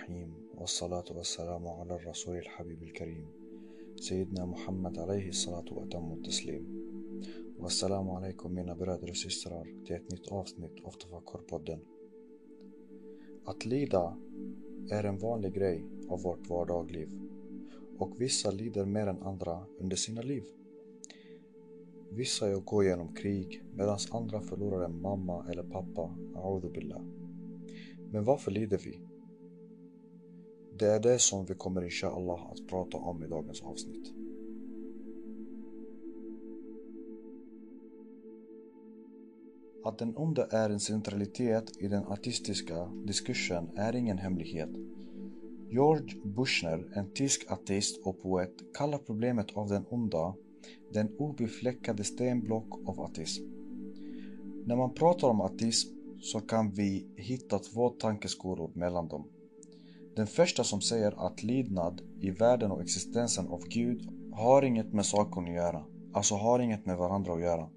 بسم الله الرحمن الرحيم والصلاة والسلام على الرسول الحبيب الكريم سيدنا محمد عليه الصلاة وأتم التسليم Wassalamu alaikum mina bröder och systrar till ett nytt avsnitt av Tafakkur-podden. Att lida är en vanlig grej av vårt vardagliv och vissa lider mer än andra under sina liv. Vissa går genom krig medan andra förlorar en mamma eller pappa, billah. Men varför lider vi? Det är det som vi kommer inshallah att prata om i dagens avsnitt. Att den onde är en centralitet i den artistiska diskursen är ingen hemlighet. George Bushner, en tysk ateist och poet, kallar problemet av den onda den obefläckade stenblock av ateism. När man pratar om ateism så kan vi hitta två tankeskolor mellan dem. Den första som säger att lydnad i världen och existensen av Gud har inget med saken att göra, alltså har inget med varandra att göra.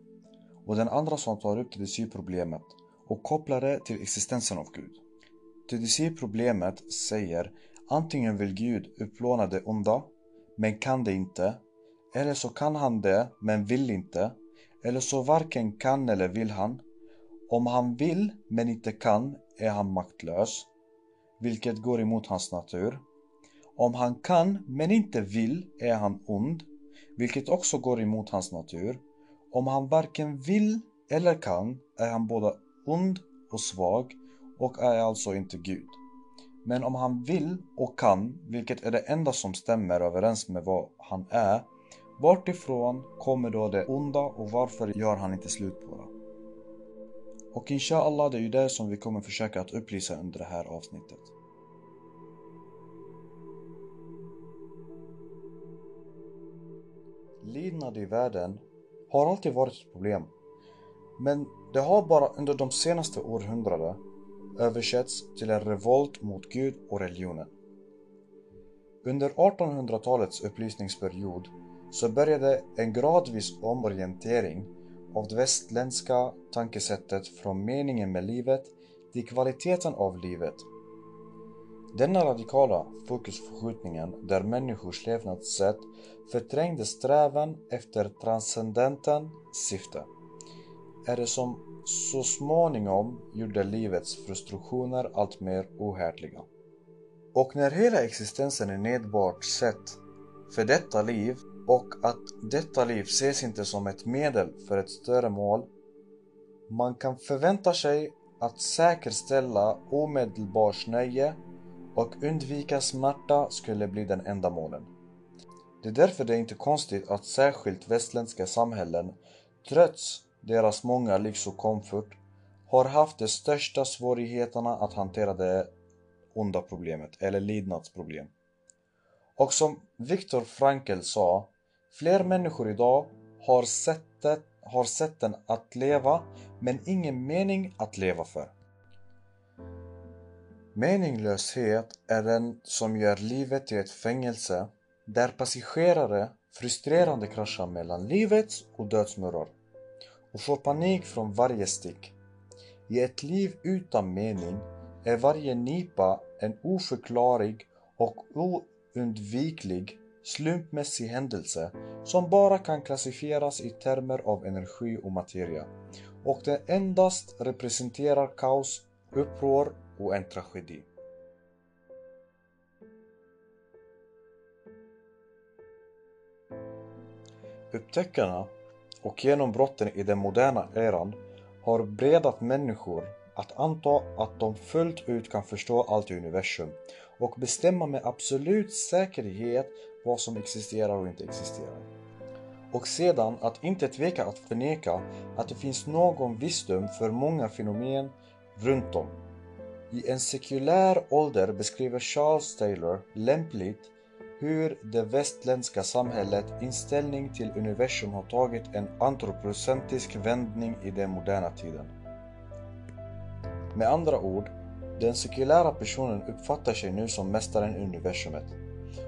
Och den andra som tar upp TDC-problemet och kopplar det till existensen av Gud. TDC-problemet säger antingen vill Gud utplåna det onda, men kan det inte, eller så kan han det, men vill inte, eller så varken kan eller vill han, om han vill men inte kan är han maktlös, vilket går emot hans natur. Om han kan men inte vill är han ond, vilket också går emot hans natur. Om han varken vill eller kan är han både ond och svag och är alltså inte Gud. Men om han vill och kan, vilket är det enda som stämmer överens med vad han är, vartifrån kommer då det onda och varför gör han inte slut på det? Och inshallah det är ju det som vi kommer försöka att upplysa under det här avsnittet. Lidnad i världen har alltid varit ett problem. Men det har bara under de senaste århundradena översätts till en revolt mot Gud och religionen. Under 1800-talets upplysningsperiod så började en gradvis omorientering av det västländska tankesättet från meningen med livet till kvaliteten av livet. Denna radikala fokusförskjutningen där människors levnadssätt förträngde strävan efter transcendenten syfte är det som så småningom gjorde livets frustrationer allt mer ohärdliga. Och när hela existensen är nedbart sett för detta liv och att detta liv ses inte som ett medel för ett större mål. Man kan förvänta sig att säkerställa omedelbart nöje och undvika smärta skulle bli den enda målen. Det är därför det är inte konstigt att särskilt västländska samhällen, trots deras många lyx och komfort, har haft de största svårigheterna att hantera det onda problemet, eller lidnadsproblem. Och som Viktor Frankl sa, Fler människor idag har sättet, har sätten att leva men ingen mening att leva för. Meningslöshet är den som gör livet till ett fängelse där passagerare frustrerande kraschar mellan livets och dödsmurror och får panik från varje stick. I ett liv utan mening är varje nipa en oförklarlig och oundviklig slumpmässig händelse som bara kan klassificeras i termer av energi och materia och den endast representerar kaos, uppror och en tragedi. Upptäckarna och genombrotten i den moderna eran har bredat människor att anta att de fullt ut kan förstå allt i universum och bestämma med absolut säkerhet vad som existerar och inte existerar. Och sedan att inte tveka att förneka att det finns någon visdom för många fenomen runt om. I en sekulär ålder beskriver Charles Taylor lämpligt hur det västländska samhället inställning till universum har tagit en antropocentrisk vändning i den moderna tiden. Med andra ord, den sekulära personen uppfattar sig nu som mästaren i universumet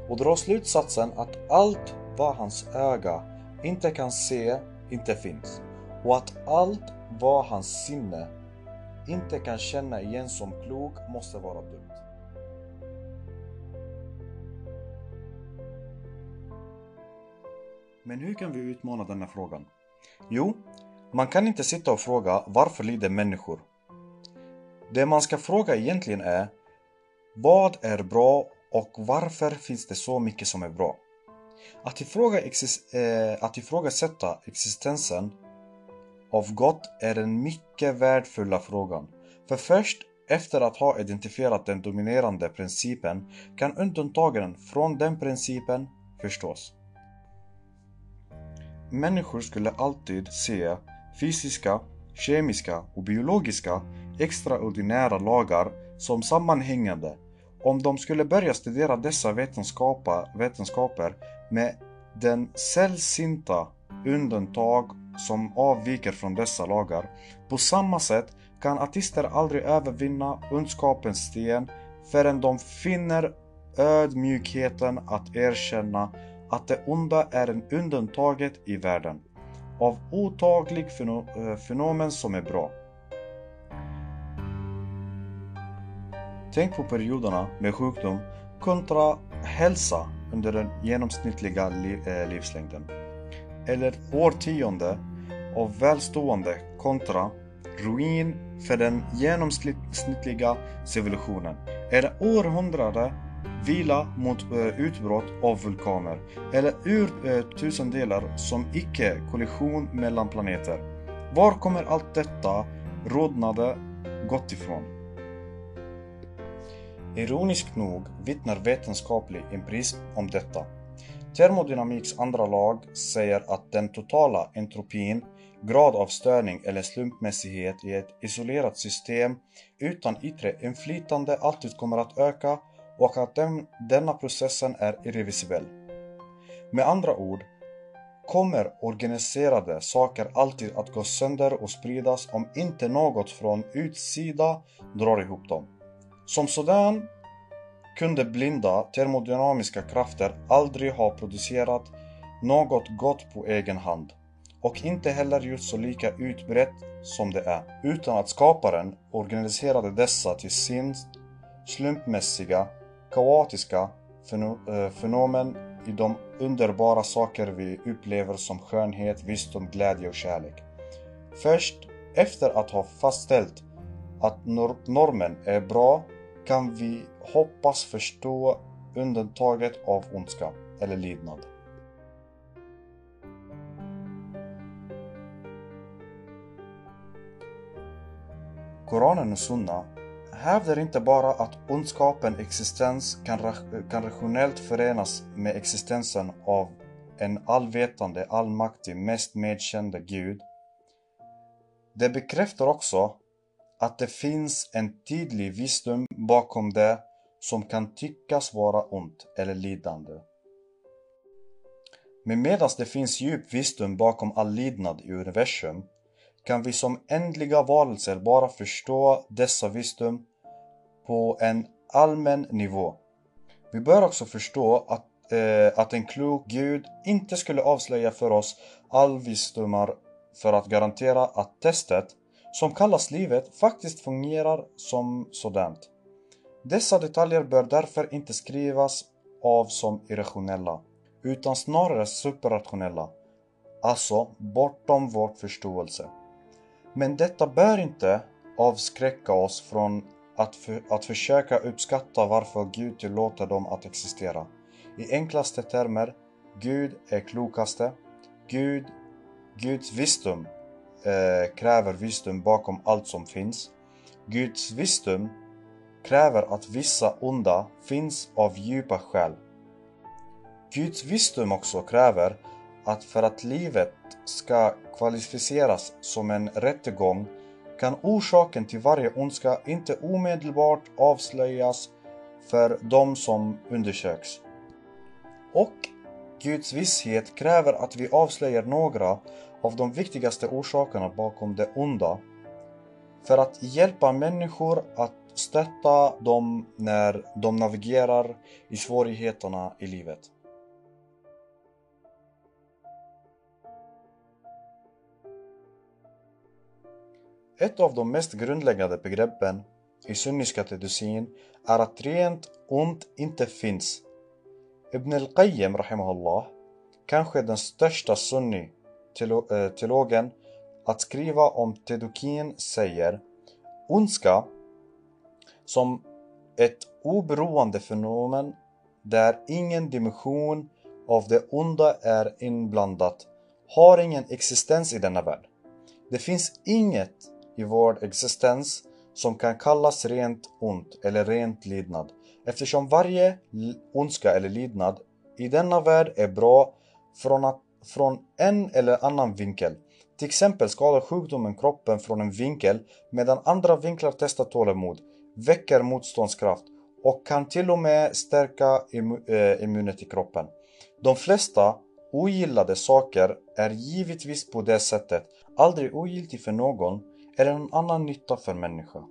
och drar slutsatsen att allt vad hans öga inte kan se inte finns och att allt vad hans sinne inte kan känna igen som klok måste vara dumt. Men hur kan vi utmana denna frågan? Jo, man kan inte sitta och fråga varför lider människor? Det man ska fråga egentligen är vad är bra och varför finns det så mycket som är bra? Att, ifråga exis eh, att ifrågasätta existensen av gott är den mycket värdefulla frågan. För först efter att ha identifierat den dominerande principen kan undantagen från den principen förstås. Människor skulle alltid se fysiska, kemiska och biologiska extraordinära lagar som sammanhängande. Om de skulle börja studera dessa vetenskaper med den sällsynta undantag som avviker från dessa lagar. På samma sätt kan artister aldrig övervinna ondskapens sten förrän de finner ödmjukheten att erkänna att det onda är en undantaget i världen av otaglig eh, fenomen som är bra. Tänk på perioderna med sjukdom kontra hälsa under den genomsnittliga eh, livslängden. Eller årtionde av välstående kontra ruin för den genomsnittliga civilisationen. Eller århundrade vila mot eh, utbrott av vulkaner eller ur eh, tusendelar som icke-kollision mellan planeter. Var kommer allt detta rodnade gått ifrån? Ironiskt nog vittnar vetenskaplig empirism om detta. Termodynamiks andra lag säger att den totala entropin, grad av störning eller slumpmässighet i ett isolerat system utan yttre inflytande alltid kommer att öka och att den, denna processen är irreversibel. Med andra ord kommer organiserade saker alltid att gå sönder och spridas om inte något från utsida drar ihop dem. Som sådan kunde blinda termodynamiska krafter aldrig ha producerat något gott på egen hand och inte heller gjort så lika utbrett som det är, utan att skaparen organiserade dessa till sin slumpmässiga kaotiska eh, fenomen i de underbara saker vi upplever som skönhet, visdom, glädje och kärlek. Först efter att ha fastställt att normen är bra kan vi hoppas förstå undantaget av ondska eller lidnad. Koranen och Sunna hävdar inte bara att ondskapen existens kan, kan rationellt förenas med existensen av en allvetande, allmaktig, mest medkände Gud. Det bekräftar också att det finns en tydlig visdom bakom det som kan tyckas vara ont eller lidande. Men medan det finns djup visdom bakom all lidnad i universum kan vi som ändliga varelser bara förstå dessa visdom på en allmän nivå. Vi bör också förstå att, eh, att en klok gud inte skulle avslöja för oss all visdomar för att garantera att testet, som kallas livet, faktiskt fungerar som sådant. Dessa detaljer bör därför inte skrivas av som irrationella, utan snarare superrationella, alltså bortom vår förståelse. Men detta bör inte avskräcka oss från att, för, att försöka uppskatta varför Gud tillåter dem att existera. I enklaste termer, Gud är klokaste. Gud, Guds visdom eh, kräver visdom bakom allt som finns. Guds visdom kräver att vissa onda finns av djupa skäl. Guds visdom också kräver att för att livet ska kvalificeras som en rättegång kan orsaken till varje ondska inte omedelbart avslöjas för de som undersöks. Och Guds visshet kräver att vi avslöjar några av de viktigaste orsakerna bakom det onda för att hjälpa människor att stötta dem när de navigerar i svårigheterna i livet. Ett av de mest grundläggande begreppen i sunniska teodosin är att rent ont inte finns. Ibn al-Qayyim rahimahullah, kanske den största sunni-teologen eh, att skriva om teodokin säger Ondska som ett oberoende fenomen där ingen dimension av det onda är inblandat har ingen existens i denna värld. Det finns inget i vår existens som kan kallas rent ont eller rent lidnad eftersom varje ondska eller lidnad i denna värld är bra från, att, från en eller annan vinkel. Till exempel skadar sjukdomen kroppen från en vinkel medan andra vinklar testar tålamod, väcker motståndskraft och kan till och med stärka eh, immunet i kroppen. De flesta ogillade saker är givetvis på det sättet aldrig ogiltig för någon eller någon annan nytta för människa.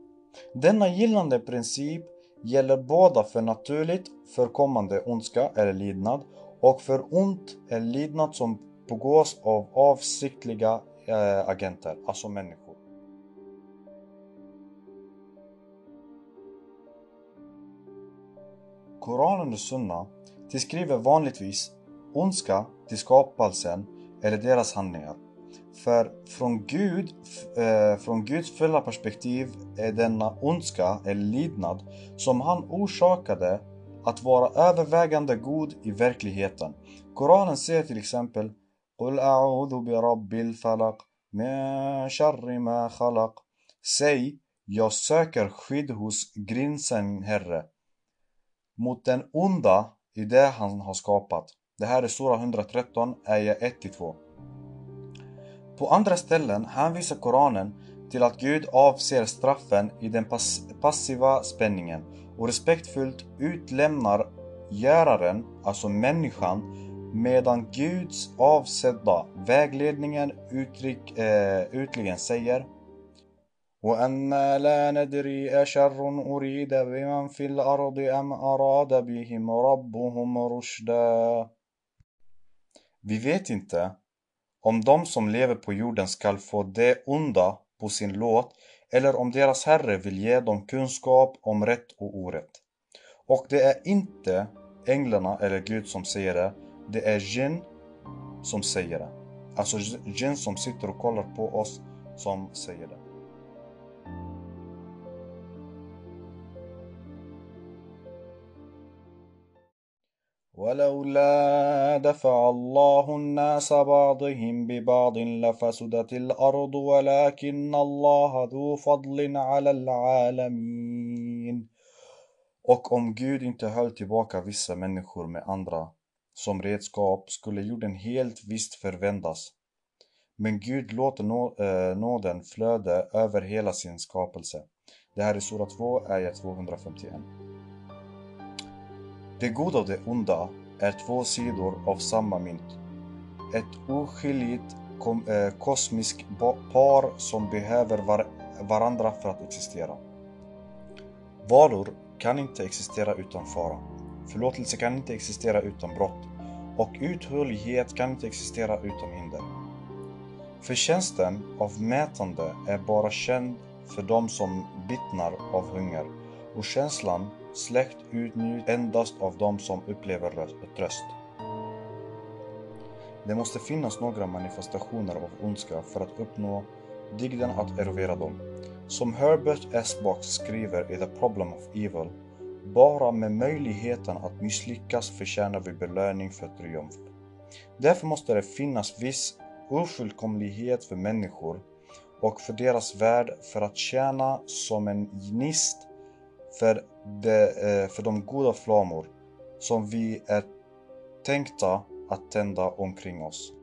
Denna gillande princip gäller båda för naturligt förekommande ondska eller lidnad och för ont eller lidnad som begås av avsiktliga eh, agenter, alltså människor. Koranen och Sunna tillskriver vanligtvis ondska till skapelsen eller deras handlingar. För från Gud, eh, från Guds fulla perspektiv är denna ondska eller lidnad som han orsakade att vara övervägande god i verkligheten. Koranen säger till exempel قل أعوذ برب الفلق من شر ما خلق Säg, jag söker skydd hos grinsen Herre mot den onda i det han har skapat. Det här är Sura 113, Eja 1-2. På andra ställen hänvisar Koranen till att Gud avser straffen i den pass passiva spänningen och respektfullt utlämnar göraren, alltså människan, medan Guds avsedda vägledningen uttryck, eh, säger وأنا لا ندري أشر أريد بمن في الأرض أم أراد بهم ربهم رشدا Vi vet inte om de som lever på jorden skall få det onda på sin låt eller om deras herre vill ge dem kunskap om rätt och orätt. Och det är inte änglarna eller Gud som säger det, det är jinn som säger det. Alltså jinn som sitter och kollar på oss som säger det. ولولا دفع الله الناس بعضهم ببعض لفسدت الأرض ولكن الله ذو فضل على العالمين Och om Gud inte höll tillbaka vissa människor med andra som redskap skulle jorden helt visst förvändas. Men Gud låter nå, äh, nåden flöda över hela sin skapelse. Det här är Sura 2, Ayah 251. Det goda och det onda är två sidor av samma mynt. Ett oskiljigt kom, eh, kosmiskt par som behöver var, varandra för att existera. Varor kan inte existera utan fara. Förlåtelse kan inte existera utan brott. Och uthållighet kan inte existera utan hinder. Förtjänsten av mätande är bara känd för de som vittnar av hunger och känslan släkt utnyttjas endast av de som upplever tröst. Det måste finnas några manifestationer av ondska för att uppnå dygden att erovera dem. Som Herbert S. Box skriver i The Problem of Evil, bara med möjligheten att misslyckas förtjänar vi belöning för triumf. Därför måste det finnas viss ofullkomlighet för människor och för deras värld för att tjäna som en gnist för, de, för de goda flammor som vi är tänkta att tända omkring oss.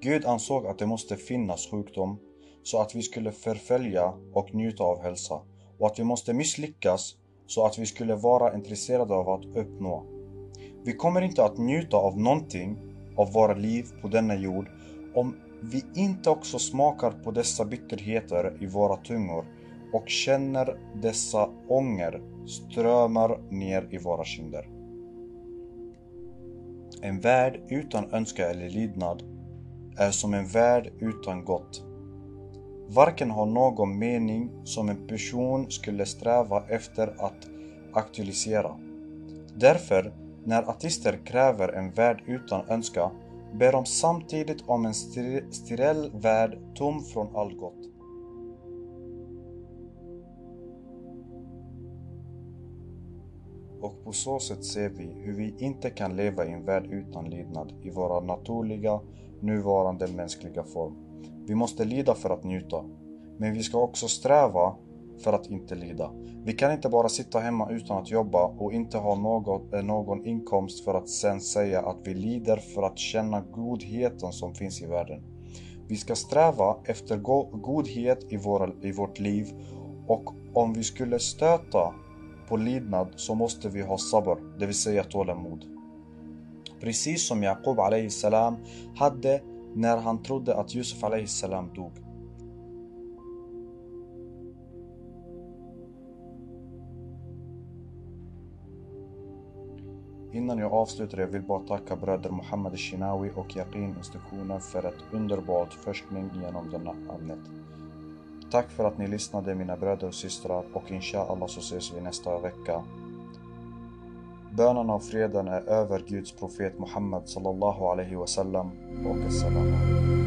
Gud ansåg att det måste finnas sjukdom så att vi skulle förfölja och njuta av hälsa och att vi måste misslyckas så att vi skulle vara intresserade av att uppnå. Vi kommer inte att njuta av någonting av våra liv på denna jord om vi inte också smakar på dessa bitterheter i våra tungor och känner dessa ånger strömmar ner i våra kinder. En värld utan önska eller lydnad är som en värld utan gott. varken har någon mening som en person skulle sträva efter att aktualisera. Därför, när artister kräver en värld utan önska, ber de samtidigt om en steril värld tom från allt gott. Och på så sätt ser vi hur vi inte kan leva i en värld utan lidnad i våra naturliga, nuvarande mänskliga form. Vi måste lida för att njuta. Men vi ska också sträva för att inte lida. Vi kan inte bara sitta hemma utan att jobba och inte ha något, eh, någon inkomst för att sen säga att vi lider för att känna godheten som finns i världen. Vi ska sträva efter godhet i, våra, i vårt liv och om vi skulle stöta på lidnad så måste vi ha sabr, det vill säga tålamod. Precis som Jakob salam hade när han trodde att Yusuf salam dog. Innan jag avslutar jag vill bara tacka bröder Mohammed Shinawi och Yaqin institutionen för ett underbart forskning genom denna ämnet. Tack för att ni lyssnade mina bröder och systrar och inshallah så ses vi nästa vecka. Bönerna och freden är över Guds profet Muhammed sallallahu alaihi wasallam och assalamu alaikum.